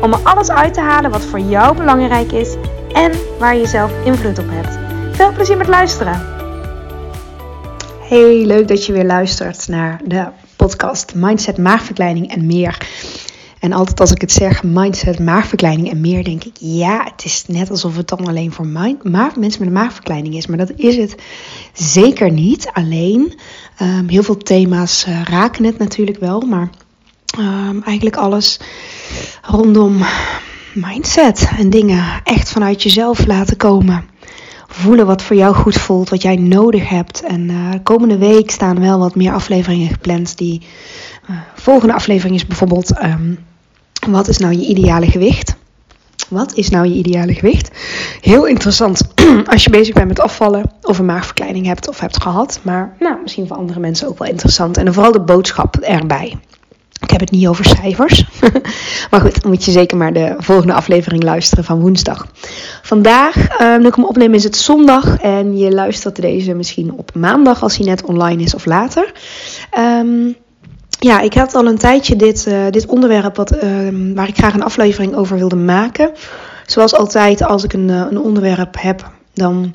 om er alles uit te halen wat voor jou belangrijk is en waar je zelf invloed op hebt. Veel plezier met luisteren. Hey, leuk dat je weer luistert naar de podcast Mindset, Maagverkleining en meer. En altijd als ik het zeg, mindset, maagverkleining en meer, denk ik, ja, het is net alsof het dan alleen voor mensen met een maagverkleining is. Maar dat is het zeker niet. Alleen, um, heel veel thema's uh, raken het natuurlijk wel, maar um, eigenlijk alles rondom mindset en dingen echt vanuit jezelf laten komen. Voelen wat voor jou goed voelt, wat jij nodig hebt. En uh, komende week staan wel wat meer afleveringen gepland. Die uh, volgende aflevering is bijvoorbeeld: um, wat is nou je ideale gewicht? Wat is nou je ideale gewicht? Heel interessant als je bezig bent met afvallen of een maagverkleining hebt of hebt gehad. Maar nou, misschien voor andere mensen ook wel interessant. En vooral de boodschap erbij. Ik heb het niet over cijfers. maar goed, dan moet je zeker maar de volgende aflevering luisteren van woensdag. Vandaag, uh, nu ik hem opneem, is het zondag. En je luistert deze misschien op maandag als hij net online is of later. Um, ja, ik had al een tijdje dit, uh, dit onderwerp wat, uh, waar ik graag een aflevering over wilde maken. Zoals altijd, als ik een, uh, een onderwerp heb, dan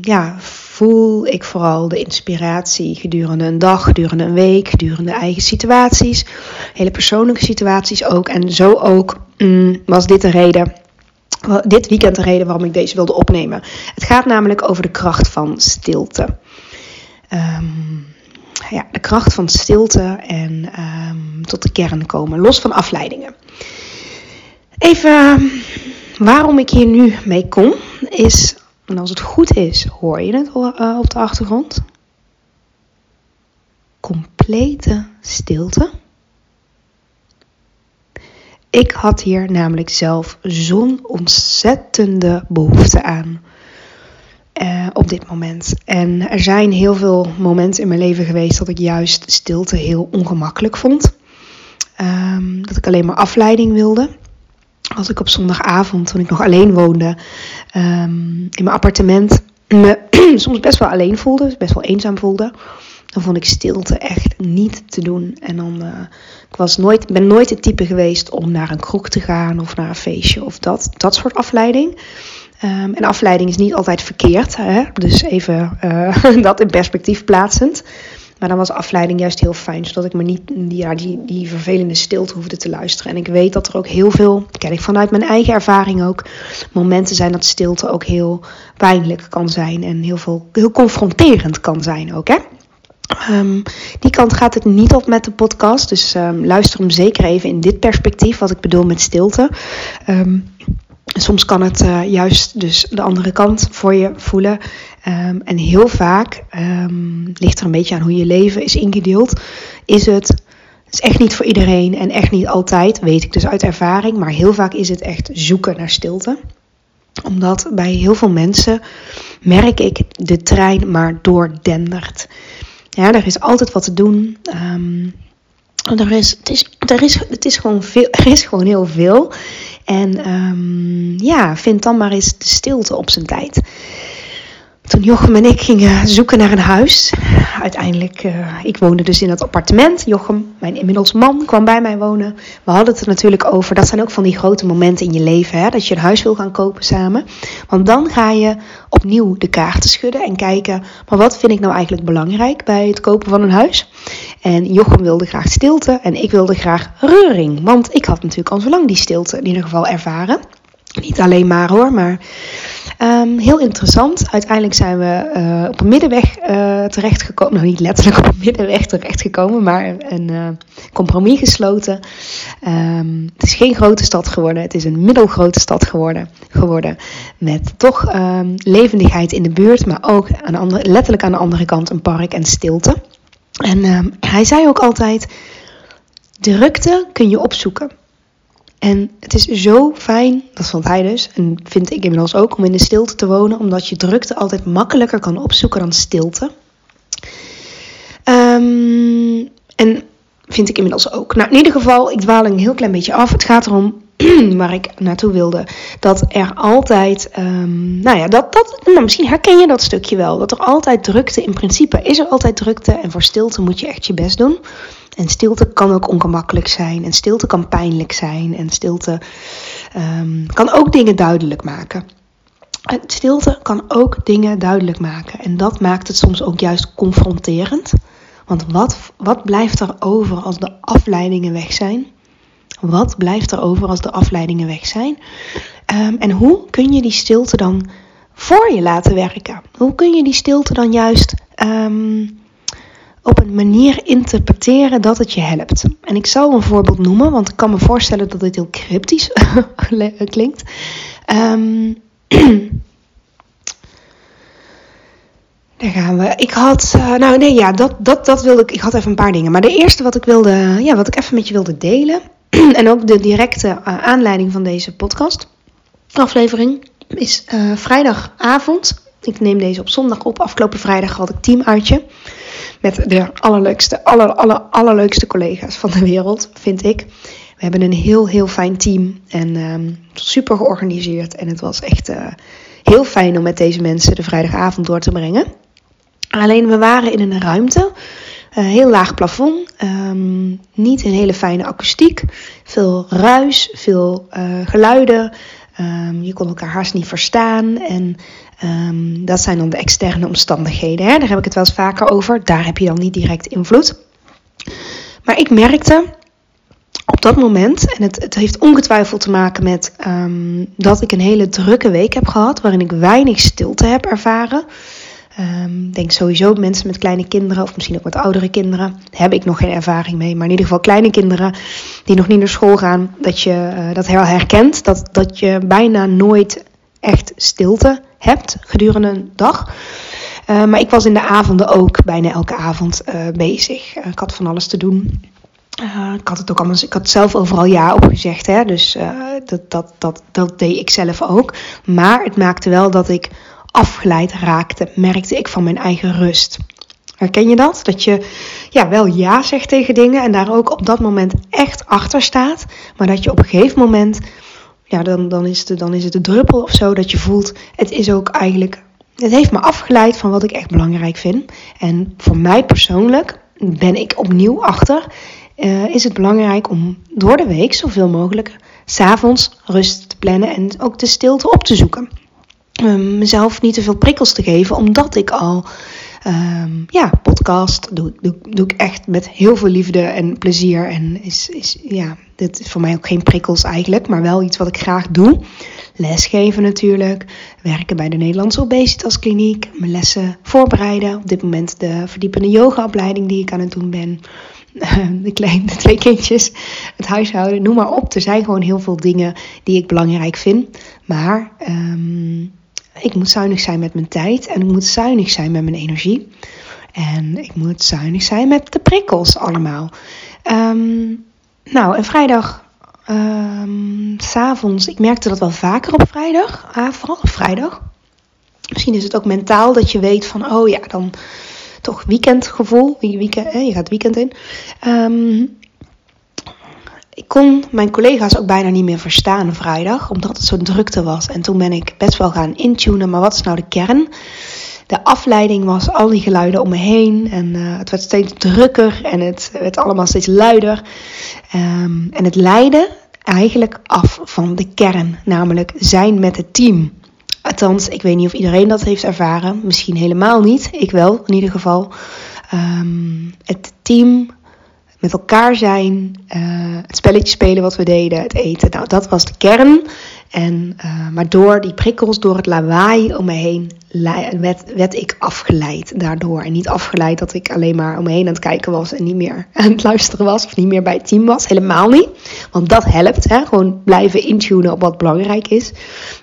ja, voel ik vooral de inspiratie gedurende een dag, gedurende een week, gedurende eigen situaties, hele persoonlijke situaties ook. En zo ook mm, was dit de reden dit weekend de reden waarom ik deze wilde opnemen. Het gaat namelijk over de kracht van stilte. Um, ja, de kracht van stilte en um, tot de kern komen, los van afleidingen. Even waarom ik hier nu mee kom, is, en als het goed is, hoor je het uh, op de achtergrond. Complete stilte. Ik had hier namelijk zelf zo'n ontzettende behoefte aan. Uh, op dit moment. En er zijn heel veel momenten in mijn leven geweest dat ik juist stilte heel ongemakkelijk vond. Um, dat ik alleen maar afleiding wilde. Als ik op zondagavond, toen ik nog alleen woonde, um, in mijn appartement me soms best wel alleen voelde, best wel eenzaam voelde, dan vond ik stilte echt niet te doen. En dan, uh, ik was nooit, ben nooit het type geweest om naar een kroeg te gaan of naar een feestje of dat, dat soort afleiding. Um, en afleiding is niet altijd verkeerd, hè? dus even uh, dat in perspectief plaatsend. Maar dan was afleiding juist heel fijn, zodat ik me niet ja, die, die vervelende stilte hoefde te luisteren. En ik weet dat er ook heel veel, ken ik vanuit mijn eigen ervaring ook, momenten zijn dat stilte ook heel pijnlijk kan zijn en heel, veel, heel confronterend kan zijn ook. Hè? Um, die kant gaat het niet op met de podcast, dus um, luister hem zeker even in dit perspectief, wat ik bedoel met stilte. Um, Soms kan het uh, juist dus de andere kant voor je voelen. Um, en heel vaak um, ligt er een beetje aan hoe je leven is ingedeeld. Is het, het is echt niet voor iedereen en echt niet altijd, weet ik dus uit ervaring. Maar heel vaak is het echt zoeken naar stilte. Omdat bij heel veel mensen merk ik de trein maar doordendert. Ja, er is altijd wat te doen. Um, er is, het, is, er, is, het is gewoon veel, er is gewoon heel veel. En um, ja, vind dan maar eens de stilte op zijn tijd. Toen Jochem en ik gingen zoeken naar een huis. Uiteindelijk, uh, ik woonde dus in het appartement. Jochem, mijn inmiddels man, kwam bij mij wonen. We hadden het er natuurlijk over. Dat zijn ook van die grote momenten in je leven. Hè, dat je een huis wil gaan kopen samen. Want dan ga je opnieuw de kaarten schudden. En kijken, maar wat vind ik nou eigenlijk belangrijk bij het kopen van een huis? En Jochem wilde graag stilte. En ik wilde graag reuring. Want ik had natuurlijk al zo lang die stilte in ieder geval ervaren. Niet alleen maar hoor, maar um, heel interessant. Uiteindelijk zijn we uh, op een middenweg uh, terechtgekomen. Nou, niet letterlijk op een middenweg terechtgekomen, maar een uh, compromis gesloten. Um, het is geen grote stad geworden, het is een middelgrote stad geworden. geworden met toch um, levendigheid in de buurt, maar ook aan letterlijk aan de andere kant een park en stilte. En hij zei ook altijd: drukte kun je opzoeken. En het is zo fijn, dat vond hij dus, en vind ik inmiddels ook, om in de stilte te wonen, omdat je drukte altijd makkelijker kan opzoeken dan stilte. Um, en vind ik inmiddels ook. Nou, in ieder geval, ik dwaal een heel klein beetje af. Het gaat erom waar ik naartoe wilde. Dat er altijd, um, nou ja, dat, dat, nou, misschien herken je dat stukje wel. Dat er altijd drukte, in principe is er altijd drukte. En voor stilte moet je echt je best doen. En stilte kan ook ongemakkelijk zijn. En stilte kan pijnlijk zijn. En stilte um, kan ook dingen duidelijk maken. Stilte kan ook dingen duidelijk maken. En dat maakt het soms ook juist confronterend. Want wat, wat blijft er over als de afleidingen weg zijn? Wat blijft er over als de afleidingen weg zijn? Um, en hoe kun je die stilte dan voor je laten werken? Hoe kun je die stilte dan juist um, op een manier interpreteren dat het je helpt? En ik zal een voorbeeld noemen, want ik kan me voorstellen dat dit heel cryptisch klinkt. Um, Daar gaan we. Ik had, uh, nou nee, ja, dat, dat, dat wilde ik. Ik had even een paar dingen. Maar de eerste wat ik wilde, ja, wat ik even met je wilde delen. en ook de directe uh, aanleiding van deze podcast aflevering is uh, vrijdagavond. Ik neem deze op zondag op. Afgelopen vrijdag had ik teamuitje. Met de allerleukste, aller, aller, allerleukste collega's van de wereld, vind ik. We hebben een heel, heel fijn team. En um, super georganiseerd. En het was echt heel fijn om met deze mensen de vrijdagavond door te brengen. Alleen we waren in een ruimte, uh, heel laag plafond, um, niet een hele fijne akoestiek, veel ruis, veel uh, geluiden. Um, je kon elkaar haast niet verstaan. En um, dat zijn dan de externe omstandigheden. Hè? Daar heb ik het wel eens vaker over. Daar heb je dan niet direct invloed. Maar ik merkte op dat moment, en het, het heeft ongetwijfeld te maken met dat ik een hele drukke week heb gehad, waarin ik weinig stilte heb ervaren. Um, denk sowieso mensen met kleine kinderen, of misschien ook met oudere kinderen, heb ik nog geen ervaring mee. Maar in ieder geval kleine kinderen die nog niet naar school gaan, dat je uh, dat heel herkent. Dat, dat je bijna nooit echt stilte hebt gedurende een dag. Uh, maar ik was in de avonden ook bijna elke avond uh, bezig. ik had van alles te doen. Ik had het ook allemaal, ik had zelf overal ja op gezegd, hè, dus dat, dat, dat, dat deed ik zelf ook. Maar het maakte wel dat ik afgeleid raakte, merkte ik van mijn eigen rust. Herken je dat? Dat je ja, wel ja zegt tegen dingen en daar ook op dat moment echt achter staat, maar dat je op een gegeven moment, ja, dan, dan, is, het, dan is het de druppel of zo, dat je voelt, het is ook eigenlijk, het heeft me afgeleid van wat ik echt belangrijk vind. En voor mij persoonlijk ben ik opnieuw achter, uh, is het belangrijk om door de week zoveel mogelijk s'avonds rust te plannen en ook de stilte op te zoeken. Um, mezelf niet te veel prikkels te geven, omdat ik al um, ja, podcast doe, doe, doe ik echt met heel veel liefde en plezier. En is, is ja, dit is voor mij ook geen prikkels eigenlijk, maar wel iets wat ik graag doe. Lesgeven natuurlijk, werken bij de Nederlandse Obesitaskliniek, mijn lessen voorbereiden. Op dit moment de verdiepende yogaopleiding die ik aan het doen ben. De, kleine, de twee kindjes, het huishouden, noem maar op. Er zijn gewoon heel veel dingen die ik belangrijk vind. Maar ik moet zuinig zijn met mijn tijd en ik moet zuinig zijn met mijn energie. En ik moet zuinig zijn met de prikkels allemaal. Um, nou, en vrijdag, um, ik merkte dat wel vaker op vrijdag, ah, vooral op vrijdag. Misschien is het ook mentaal dat je weet van, oh ja, dan toch weekendgevoel. Weekend, je gaat weekend in. Um, ik kon mijn collega's ook bijna niet meer verstaan vrijdag, omdat het zo drukte was. En toen ben ik best wel gaan intunen, maar wat is nou de kern? De afleiding was al die geluiden om me heen en uh, het werd steeds drukker en het werd allemaal steeds luider. Um, en het leidde eigenlijk af van de kern, namelijk zijn met het team. Althans, ik weet niet of iedereen dat heeft ervaren. Misschien helemaal niet. Ik wel, in ieder geval. Um, het team met elkaar zijn, uh, het spelletje spelen wat we deden, het eten. Nou, dat was de kern. En, uh, maar door die prikkels, door het lawaai om me heen, werd, werd ik afgeleid daardoor. En niet afgeleid dat ik alleen maar om me heen aan het kijken was en niet meer aan het luisteren was of niet meer bij het team was. Helemaal niet. Want dat helpt. Hè? Gewoon blijven intunen op wat belangrijk is.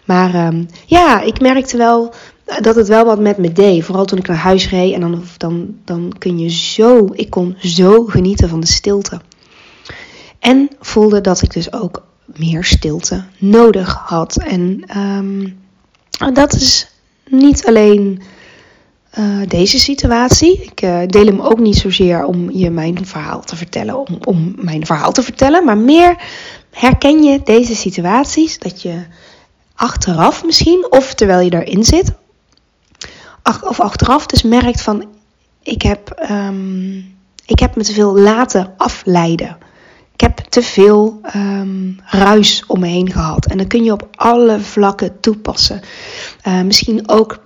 Maar um, ja, ik merkte wel dat het wel wat met me deed. Vooral toen ik naar huis reed. En dan, dan, dan kun je zo, ik kon zo genieten van de stilte. En voelde dat ik dus ook meer stilte nodig had. En ehm, dat is niet alleen uh, deze situatie. Ik uh, deel hem ook niet zozeer om je mijn verhaal te vertellen, om, om mijn verhaal te vertellen, maar meer herken je deze situaties dat je achteraf misschien, of terwijl je erin zit, of achteraf dus merkt van ik heb, um, ik heb me te veel laten afleiden. Ik heb te veel um, ruis om me heen gehad. En dan kun je op alle vlakken toepassen. Uh, misschien ook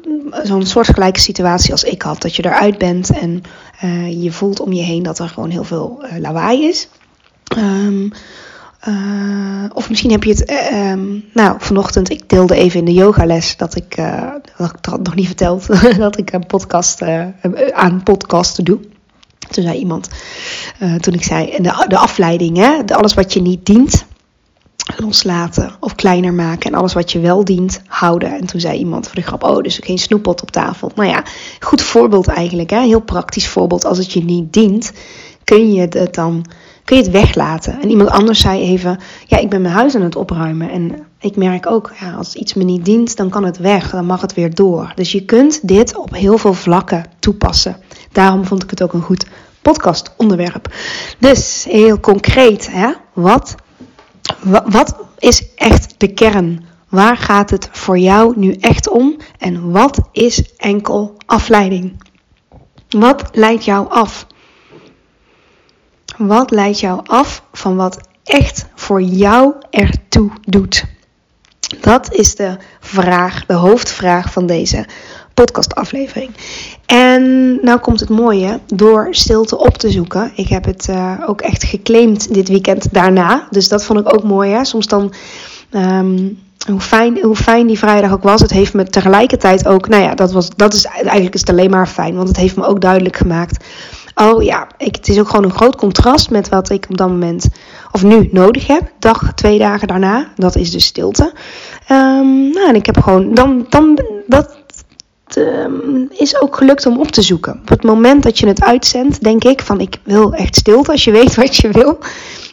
zo'n soortgelijke situatie als ik had. Dat je eruit bent en uh, je voelt om je heen dat er gewoon heel veel lawaai is. Um, uh, of misschien heb je het, uh, um, nou vanochtend, ik deelde even in de yogales dat ik, uh, dat ik nog niet verteld, dat ik een podcast, aan podcasten doe. Toen zei iemand, toen ik zei, de, de afleiding, hè, de, alles wat je niet dient, loslaten of kleiner maken. En alles wat je wel dient, houden. En toen zei iemand voor de grap, oh, dus geen snoeppot op tafel. Nou ja, goed voorbeeld eigenlijk, hè, heel praktisch voorbeeld. Als het je niet dient, kun je het dan kun je het weglaten. En iemand anders zei even, ja, ik ben mijn huis aan het opruimen. En ik merk ook, ja, als iets me niet dient, dan kan het weg. Dan mag het weer door. Dus je kunt dit op heel veel vlakken toepassen. Daarom vond ik het ook een goed podcastonderwerp. Dus heel concreet, hè? Wat, wat is echt de kern? Waar gaat het voor jou nu echt om? En wat is enkel afleiding? Wat leidt jou af? Wat leidt jou af van wat echt voor jou ertoe doet? Dat is de vraag, de hoofdvraag van deze podcastaflevering. En nou komt het mooie, door stilte op te zoeken. Ik heb het uh, ook echt geclaimd dit weekend daarna. Dus dat vond ik ook mooi. Hè? Soms dan, um, hoe, fijn, hoe fijn die vrijdag ook was, het heeft me tegelijkertijd ook, nou ja, dat, was, dat is eigenlijk is alleen maar fijn. Want het heeft me ook duidelijk gemaakt oh ja, ik, het is ook gewoon een groot contrast met wat ik op dat moment, of nu, nodig heb. Dag, twee dagen daarna, dat is dus stilte. Um, nou, en ik heb gewoon, dan, dan, dat um, is ook gelukt om op te zoeken. Op het moment dat je het uitzendt, denk ik van ik wil echt stilte. Als je weet wat je wil,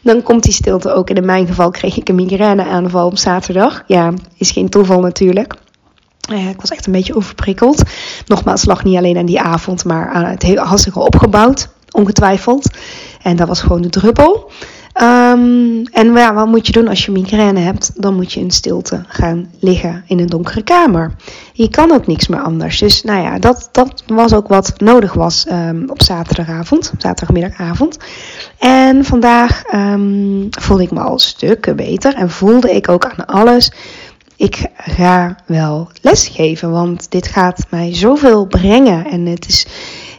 dan komt die stilte ook. En in mijn geval kreeg ik een migraineaanval op zaterdag. Ja, is geen toeval natuurlijk. Uh, ik was echt een beetje overprikkeld. Nogmaals, lag niet alleen aan die avond, maar aan het hele al opgebouwd, ongetwijfeld. En dat was gewoon de druppel. Um, en ja, wat moet je doen als je migraine hebt? Dan moet je in stilte gaan liggen in een donkere kamer. Je kan ook niks meer anders. Dus nou ja, dat, dat was ook wat nodig was um, op zaterdagavond, zaterdagmiddagavond. En vandaag um, voelde ik me al stukken beter en voelde ik ook aan alles ik ga wel lesgeven, want dit gaat mij zoveel brengen. En het is,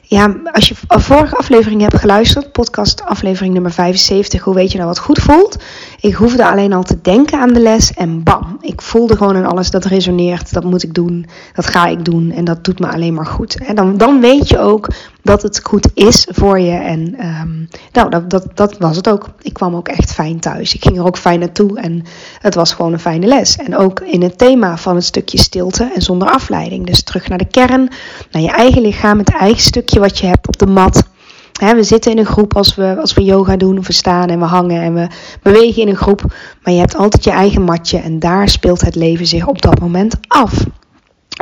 ja, als je vorige aflevering hebt geluisterd, podcast aflevering nummer 75, hoe weet je nou wat goed voelt? Ik hoefde alleen al te denken aan de les en bam, ik voelde gewoon aan alles dat resoneert, dat moet ik doen, dat ga ik doen en dat doet me alleen maar goed. En dan, dan weet je ook dat het goed is voor je en um, nou, dat, dat, dat was het ook. Ik kwam ook echt fijn thuis. Ik ging er ook fijn naartoe en het was gewoon een fijne les. En ook in het thema van het stukje stilte en zonder afleiding. Dus terug naar de kern, naar je eigen lichaam, het eigen stukje wat je hebt op de mat we zitten in een groep als we, als we yoga doen, of we staan en we hangen en we bewegen in een groep. Maar je hebt altijd je eigen matje en daar speelt het leven zich op dat moment af.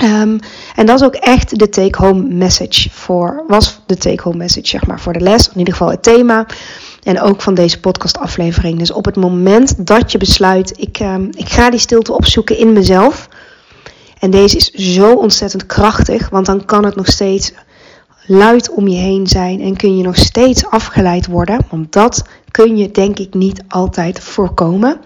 Um, en dat is ook echt de take-home message voor, was de take-home message zeg maar voor de les, in ieder geval het thema. En ook van deze podcastaflevering. Dus op het moment dat je besluit, ik, um, ik ga die stilte opzoeken in mezelf. En deze is zo ontzettend krachtig, want dan kan het nog steeds luid om je heen zijn en kun je nog steeds afgeleid worden. Want dat kun je denk ik niet altijd voorkomen.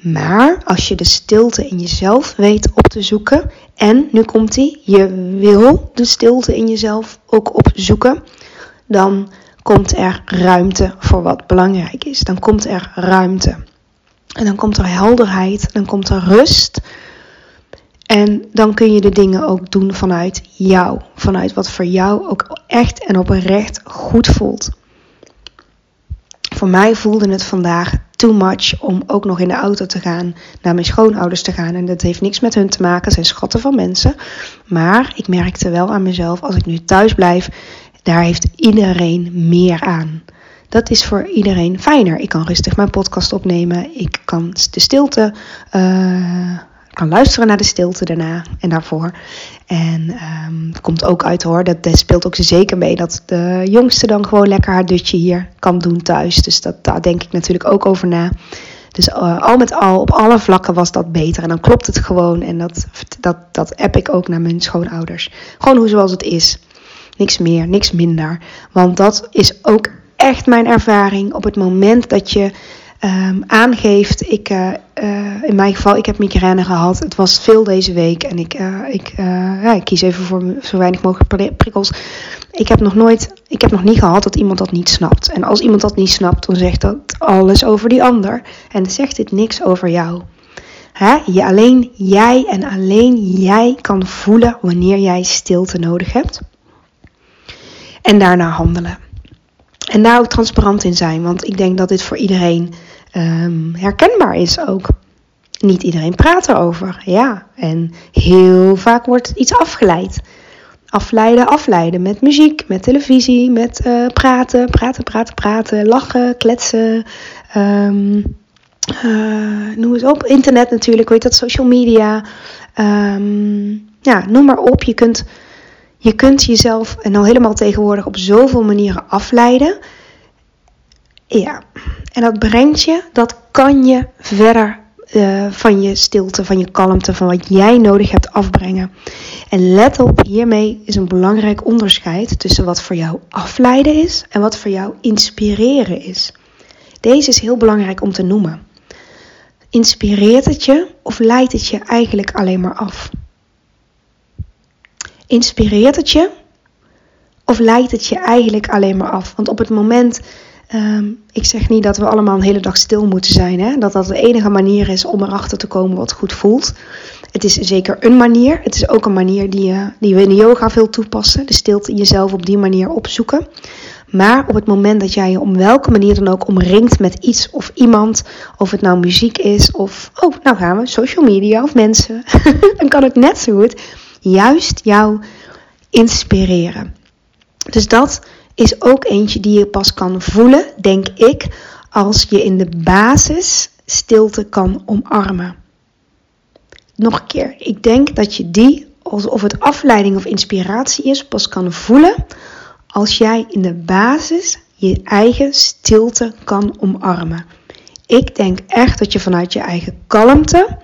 Maar als je de stilte in jezelf weet op te zoeken en nu komt die, je wil de stilte in jezelf ook opzoeken, dan komt er ruimte voor wat belangrijk is. Dan komt er ruimte. En dan komt er helderheid, dan komt er rust. En dan kun je de dingen ook doen vanuit jou. Vanuit wat voor jou ook echt en oprecht goed voelt. Voor mij voelde het vandaag too much om ook nog in de auto te gaan, naar mijn schoonouders te gaan. En dat heeft niks met hun te maken, zijn schatten van mensen. Maar ik merkte wel aan mezelf, als ik nu thuis blijf, daar heeft iedereen meer aan. Dat is voor iedereen fijner. Ik kan rustig mijn podcast opnemen. Ik kan de stilte, uh, kan luisteren naar de stilte daarna en daarvoor. En um, komt ook uit hoor, dat, dat, speelt ook zeker mee dat de jongste dan gewoon lekker haar dutje hier kan doen thuis. Dus dat, daar denk ik natuurlijk ook over na. Dus uh, al met al, op alle vlakken was dat beter. En dan klopt het gewoon. En dat, dat, dat app ik ook naar mijn schoonouders. Gewoon hoe zoals het is. Niks meer, niks minder. Want dat is ook echt mijn ervaring. Op het moment dat je um, aangeeft, ik, uh, uh, in mijn geval, ik heb migraine gehad. Het was veel deze week en ik, uh, ik, ja, ik kies even voor zo weinig mogelijk prikkels. Ik heb nog nooit, ik heb nog niet gehad dat iemand dat niet snapt. En als iemand dat niet snapt, dan zegt dat alles over die ander. En zegt dit niks over jou. Hè? Je, alleen jij en alleen jij kan voelen wanneer jij stilte nodig hebt. En daarna handelen. En daar ook transparant in zijn, want ik denk dat dit voor iedereen um, herkenbaar is ook. Niet iedereen praat erover, ja. En heel vaak wordt iets afgeleid. Afleiden, afleiden met muziek, met televisie, met uh, praten, praten, praten, praten, lachen, kletsen. Um, uh, noem het op. Internet natuurlijk, weet dat, social media. Um, ja, noem maar op. Je kunt je kunt jezelf en al helemaal tegenwoordig op zoveel manieren afleiden. Ja, en dat brengt je, dat kan je verder uh, van je stilte, van je kalmte, van wat jij nodig hebt afbrengen. En let op, hiermee is een belangrijk onderscheid tussen wat voor jou afleiden is en wat voor jou inspireren is. Deze is heel belangrijk om te noemen. Inspireert het je of leidt het je eigenlijk alleen maar af? Inspireert het je? Of leidt het je eigenlijk alleen maar af? Want op het moment, um, ik zeg niet dat we allemaal een hele dag stil moeten zijn. Hè? Dat dat de enige manier is om erachter te komen wat goed voelt. Het is zeker een manier. Het is ook een manier die, uh, die we in de yoga veel toepassen. De stilte jezelf op die manier opzoeken. Maar op het moment dat jij je om welke manier dan ook omringt met iets of iemand, of het nou muziek is of, oh, nou gaan we, social media of mensen, dan kan het net zo goed juist jou inspireren. Dus dat is ook eentje die je pas kan voelen, denk ik, als je in de basis stilte kan omarmen. Nog een keer, ik denk dat je die, of het afleiding of inspiratie is, pas kan voelen als jij in de basis je eigen stilte kan omarmen. Ik denk echt dat je vanuit je eigen kalmte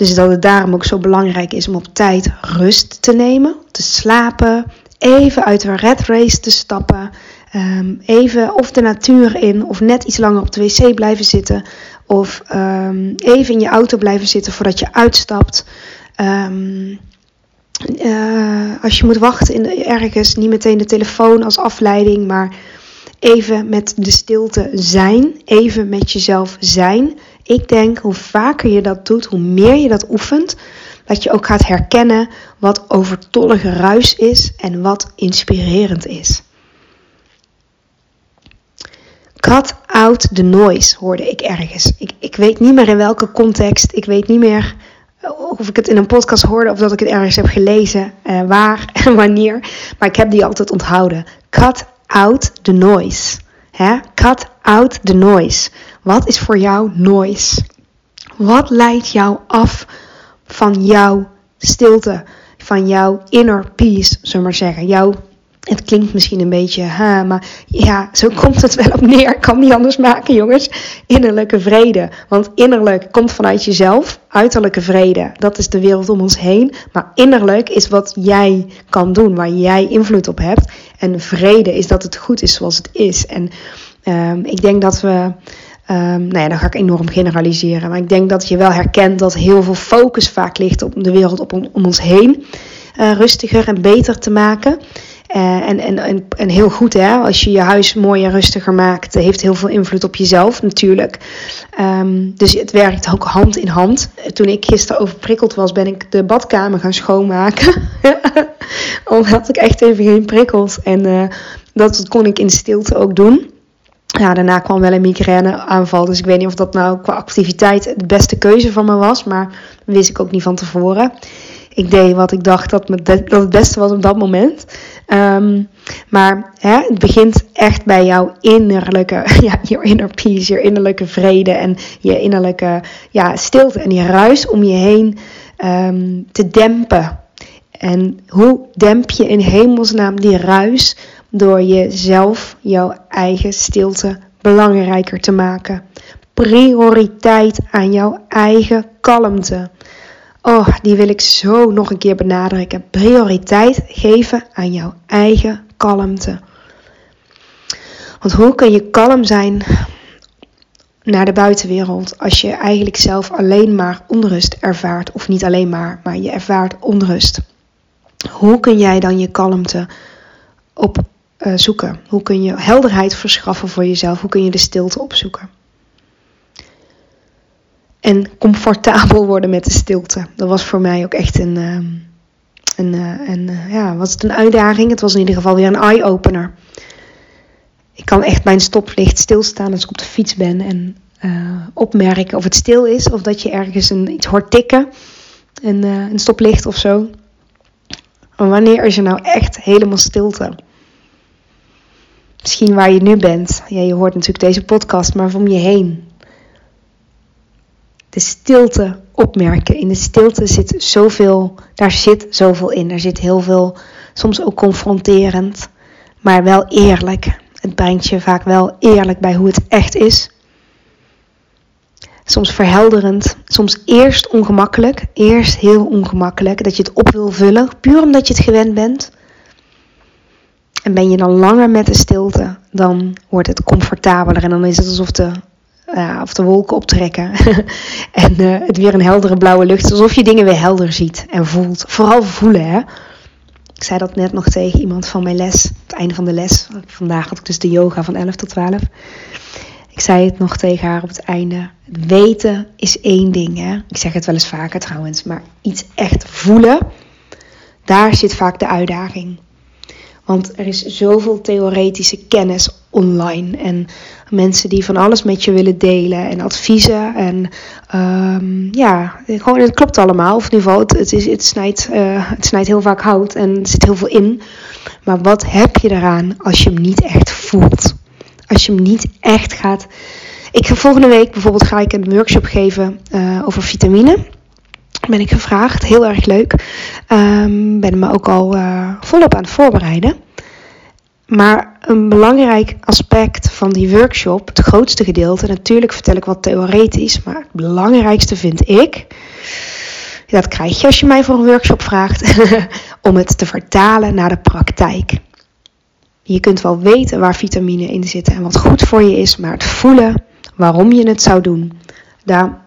dus dat het daarom ook zo belangrijk is om op tijd rust te nemen, te slapen, even uit de red race te stappen, ehm, even of de natuur in of net iets langer op de wc blijven zitten of ehm, even in je auto blijven zitten voordat je uitstapt. Um, als je moet wachten in ergens, niet meteen de telefoon als afleiding, maar even met de stilte zijn, even met jezelf zijn. Ik denk hoe vaker je dat doet, hoe meer je dat oefent, dat je ook gaat herkennen wat overtollige ruis is en wat inspirerend is. Cut out the noise, hoorde ik ergens. Ik, ik weet niet meer in welke context. Ik weet niet meer of ik het in een podcast hoorde of dat ik het ergens heb gelezen. Uh, waar en wanneer. Maar ik heb die altijd onthouden. Cut out the noise. Hè? Cut out the noise. Wat is voor jou noise? Wat leidt jou af van jouw stilte, van jouw inner peace, zullen maar zeggen? Jouw, het klinkt misschien een beetje, ha, maar ja, zo komt het wel op neer. Kan niet anders maken, jongens. Innerlijke vrede. Want innerlijk komt vanuit jezelf. Uiterlijke vrede, dat is de wereld om ons heen. Maar innerlijk is wat jij kan doen, waar jij invloed op hebt. En vrede is dat het goed is zoals het is. En um, ik denk dat we Um, nou ja, dan ga ik enorm generaliseren. Maar ik denk dat je wel herkent dat heel veel focus vaak ligt op de wereld op, om ons heen. Uh, rustiger en beter te maken. Uh, en, en, en, en, heel goed, hè? als je je huis mooier, rustiger maakt, heeft heel veel invloed op jezelf natuurlijk. Um, dus het werkt ook hand in hand. Toen ik gisteren overprikkeld was, ben ik de badkamer gaan schoonmaken. Omdat ik echt even geen prikkels. En dat kon ik in stilte ook doen ja, daarna kwam wel een migraineaanval. Dus ik weet niet of dat nou qua activiteit de beste keuze van me was. Maar dat wist ik ook niet van tevoren. Ik deed wat ik dacht dat, dat het beste was op dat moment. Ehm, maar hè, het begint echt bij jouw innerlijke, ja, je inner peace, je innerlijke vrede en je innerlijke ja, stilte en die ruis om je heen ehm, te dempen. En hoe demp je in hemelsnaam die ruis? Door jezelf, jouw eigen stilte belangrijker te maken. Prioriteit aan jouw eigen kalmte. Oh, die wil ik zo nog een keer benadrukken. Prioriteit geven aan jouw eigen kalmte. Want hoe kun je kalm zijn naar de buitenwereld als je eigenlijk zelf alleen maar onrust ervaart? Of niet alleen maar, maar je ervaart onrust. Hoe kun jij dan je kalmte opzoeken? Eh, uh, Hoe kun je helderheid verschaffen voor jezelf? Hoe kun je de stilte opzoeken? En comfortabel worden met de stilte. Dat was voor mij ook echt een, ehm, een, uh, een uh, ja, was het een uitdaging. Het was in ieder geval weer een eye-opener. Ik kan echt mijn stoplicht stilstaan als ik op de fiets ben en opmerken of het stil is of dat je ergens een, iets hoort tikken. Een, een stoplicht of zo. Maar wanneer is er nou echt helemaal stilte? Misschien waar je nu bent. Ja, je hoort natuurlijk deze podcast, maar om je heen. De stilte opmerken. In de stilte zit zoveel, daar zit zoveel in. Er zit heel veel, soms ook confronterend, maar wel eerlijk. Het brengt je vaak wel eerlijk bij hoe het echt is soms verhelderend, soms eerst ongemakkelijk, eerst heel ongemakkelijk, dat je het op wil vullen, puur omdat je het gewend bent. En ben je dan langer met de stilte, dan wordt het comfortabeler en dan is het alsof de, ja, of de wolken optrekken en uh, het weer een heldere blauwe lucht, alsof je dingen weer helder ziet en voelt. Vooral voelen, hè. Ik zei dat net nog tegen iemand van mijn les, het einde van de les. Vandaag had ik dus de yoga van 11 tot 12. Ik zei het nog tegen haar op het einde. Weten is één ding. Hè? Ik zeg het wel eens vaker trouwens. Maar iets echt voelen, daar zit vaak de uitdaging. Want er is zoveel theoretische kennis online. En mensen die van alles met je willen delen. En adviezen. En um, ja, gewoon, het klopt allemaal. Of in ieder geval, het, is, het, snijdt, uh, het snijdt heel vaak hout. En er zit heel veel in. Maar wat heb je eraan als je hem niet echt voelt? als je hem niet echt gaat. Ik ga volgende week bijvoorbeeld ga ik een workshop geven uh, over vitamine. Ben ik gevraagd, heel erg leuk. Um, ben me ook al uh, volop aan het voorbereiden. Maar een belangrijk aspect van die workshop, het grootste gedeelte, natuurlijk vertel ik wat theoretisch, maar het belangrijkste vind ik, dat krijg je als je mij voor een workshop vraagt, om het te vertalen naar de praktijk. Je kunt wel weten waar vitamine in zitten en wat goed voor je is, maar het voelen waarom je het zou doen, daar,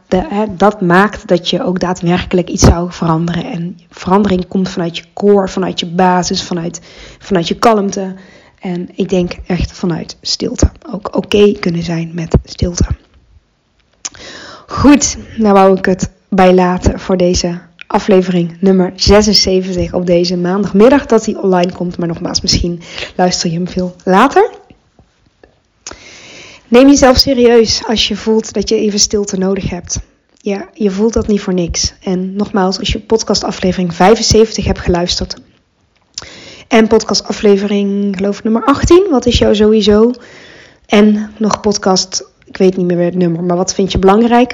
dat maakt dat je ook daadwerkelijk iets zou veranderen. En verandering komt vanuit je core, vanuit je basis, vanuit, vanuit je kalmte. En ik denk echt vanuit stilte. Ook oké kunnen zijn met stilte. Goed, nou wou ik het bij laten voor deze aflevering nummer 76 op deze maandagmiddag dat hij online komt. Maar nogmaals, misschien luister je hem veel later. Neem jezelf serieus als je voelt dat je even stilte nodig hebt. Ja, je voelt dat niet voor niks. En nogmaals, als je podcast aflevering 75 hebt geluisterd. En podcast aflevering, geloof ik, nummer 18. Wat is jou sowieso? En nog podcast, ik weet niet meer het nummer, maar wat vind je belangrijk?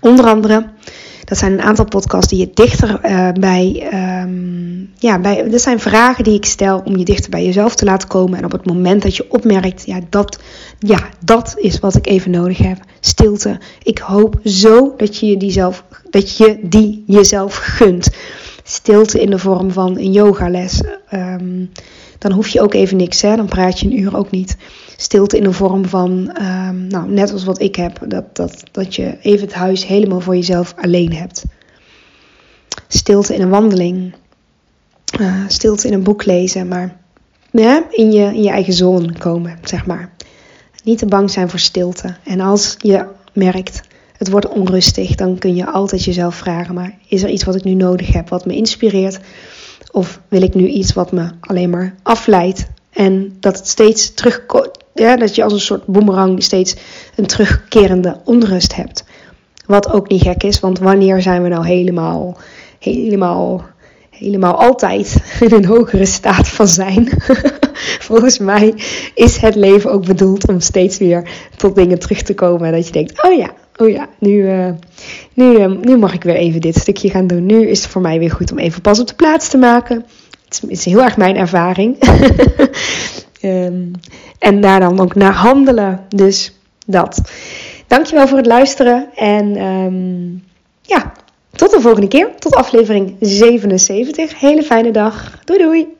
Onder andere dat zijn een aantal podcasts die je dichter uh, bij, um, ja, bij. Dat zijn vragen die ik stel om je dichter bij jezelf te laten komen. En op het moment dat je opmerkt, ja, dat, ja, dat is wat ik even nodig heb. Stilte. Ik hoop zo dat je die, zelf, dat je die jezelf gunt. Stilte in de vorm van een yogales. Um, dan hoef je ook even niks, hè? dan praat je een uur ook niet. Stilte in de vorm van, um, nou, net als wat ik heb, dat, dat, dat je even het huis helemaal voor jezelf alleen hebt. Stilte in een wandeling, uh, stilte in een boek lezen, maar in, je, in je eigen zone komen, zeg maar. Niet te bang zijn voor stilte. En als je merkt, het wordt onrustig, dan kun je altijd jezelf vragen, maar is er iets wat ik nu nodig heb, wat me inspireert? Of wil ik nu iets wat me alleen maar afleidt en dat het steeds terugkomt, ja, dat je als een soort boemerang steeds een terugkerende onrust hebt. Wat ook niet gek is, want wanneer zijn we nou helemaal, helemaal helemaal altijd in een hogere staat van zijn. Volgens mij is het leven ook bedoeld om steeds weer tot dingen terug te komen. En dat je denkt, oh ja, oh ja, nu, uh, nu, uh, nu mag ik weer even dit stukje gaan doen. Nu is het voor mij weer goed om even pas op de plaats te maken. Het is, heel erg mijn ervaring. um, en daar dan ook naar handelen. Dus dat. Dankjewel voor het luisteren. En um, ja, tot de volgende keer. Tot aflevering 77. Hele fijne dag. Doei doei.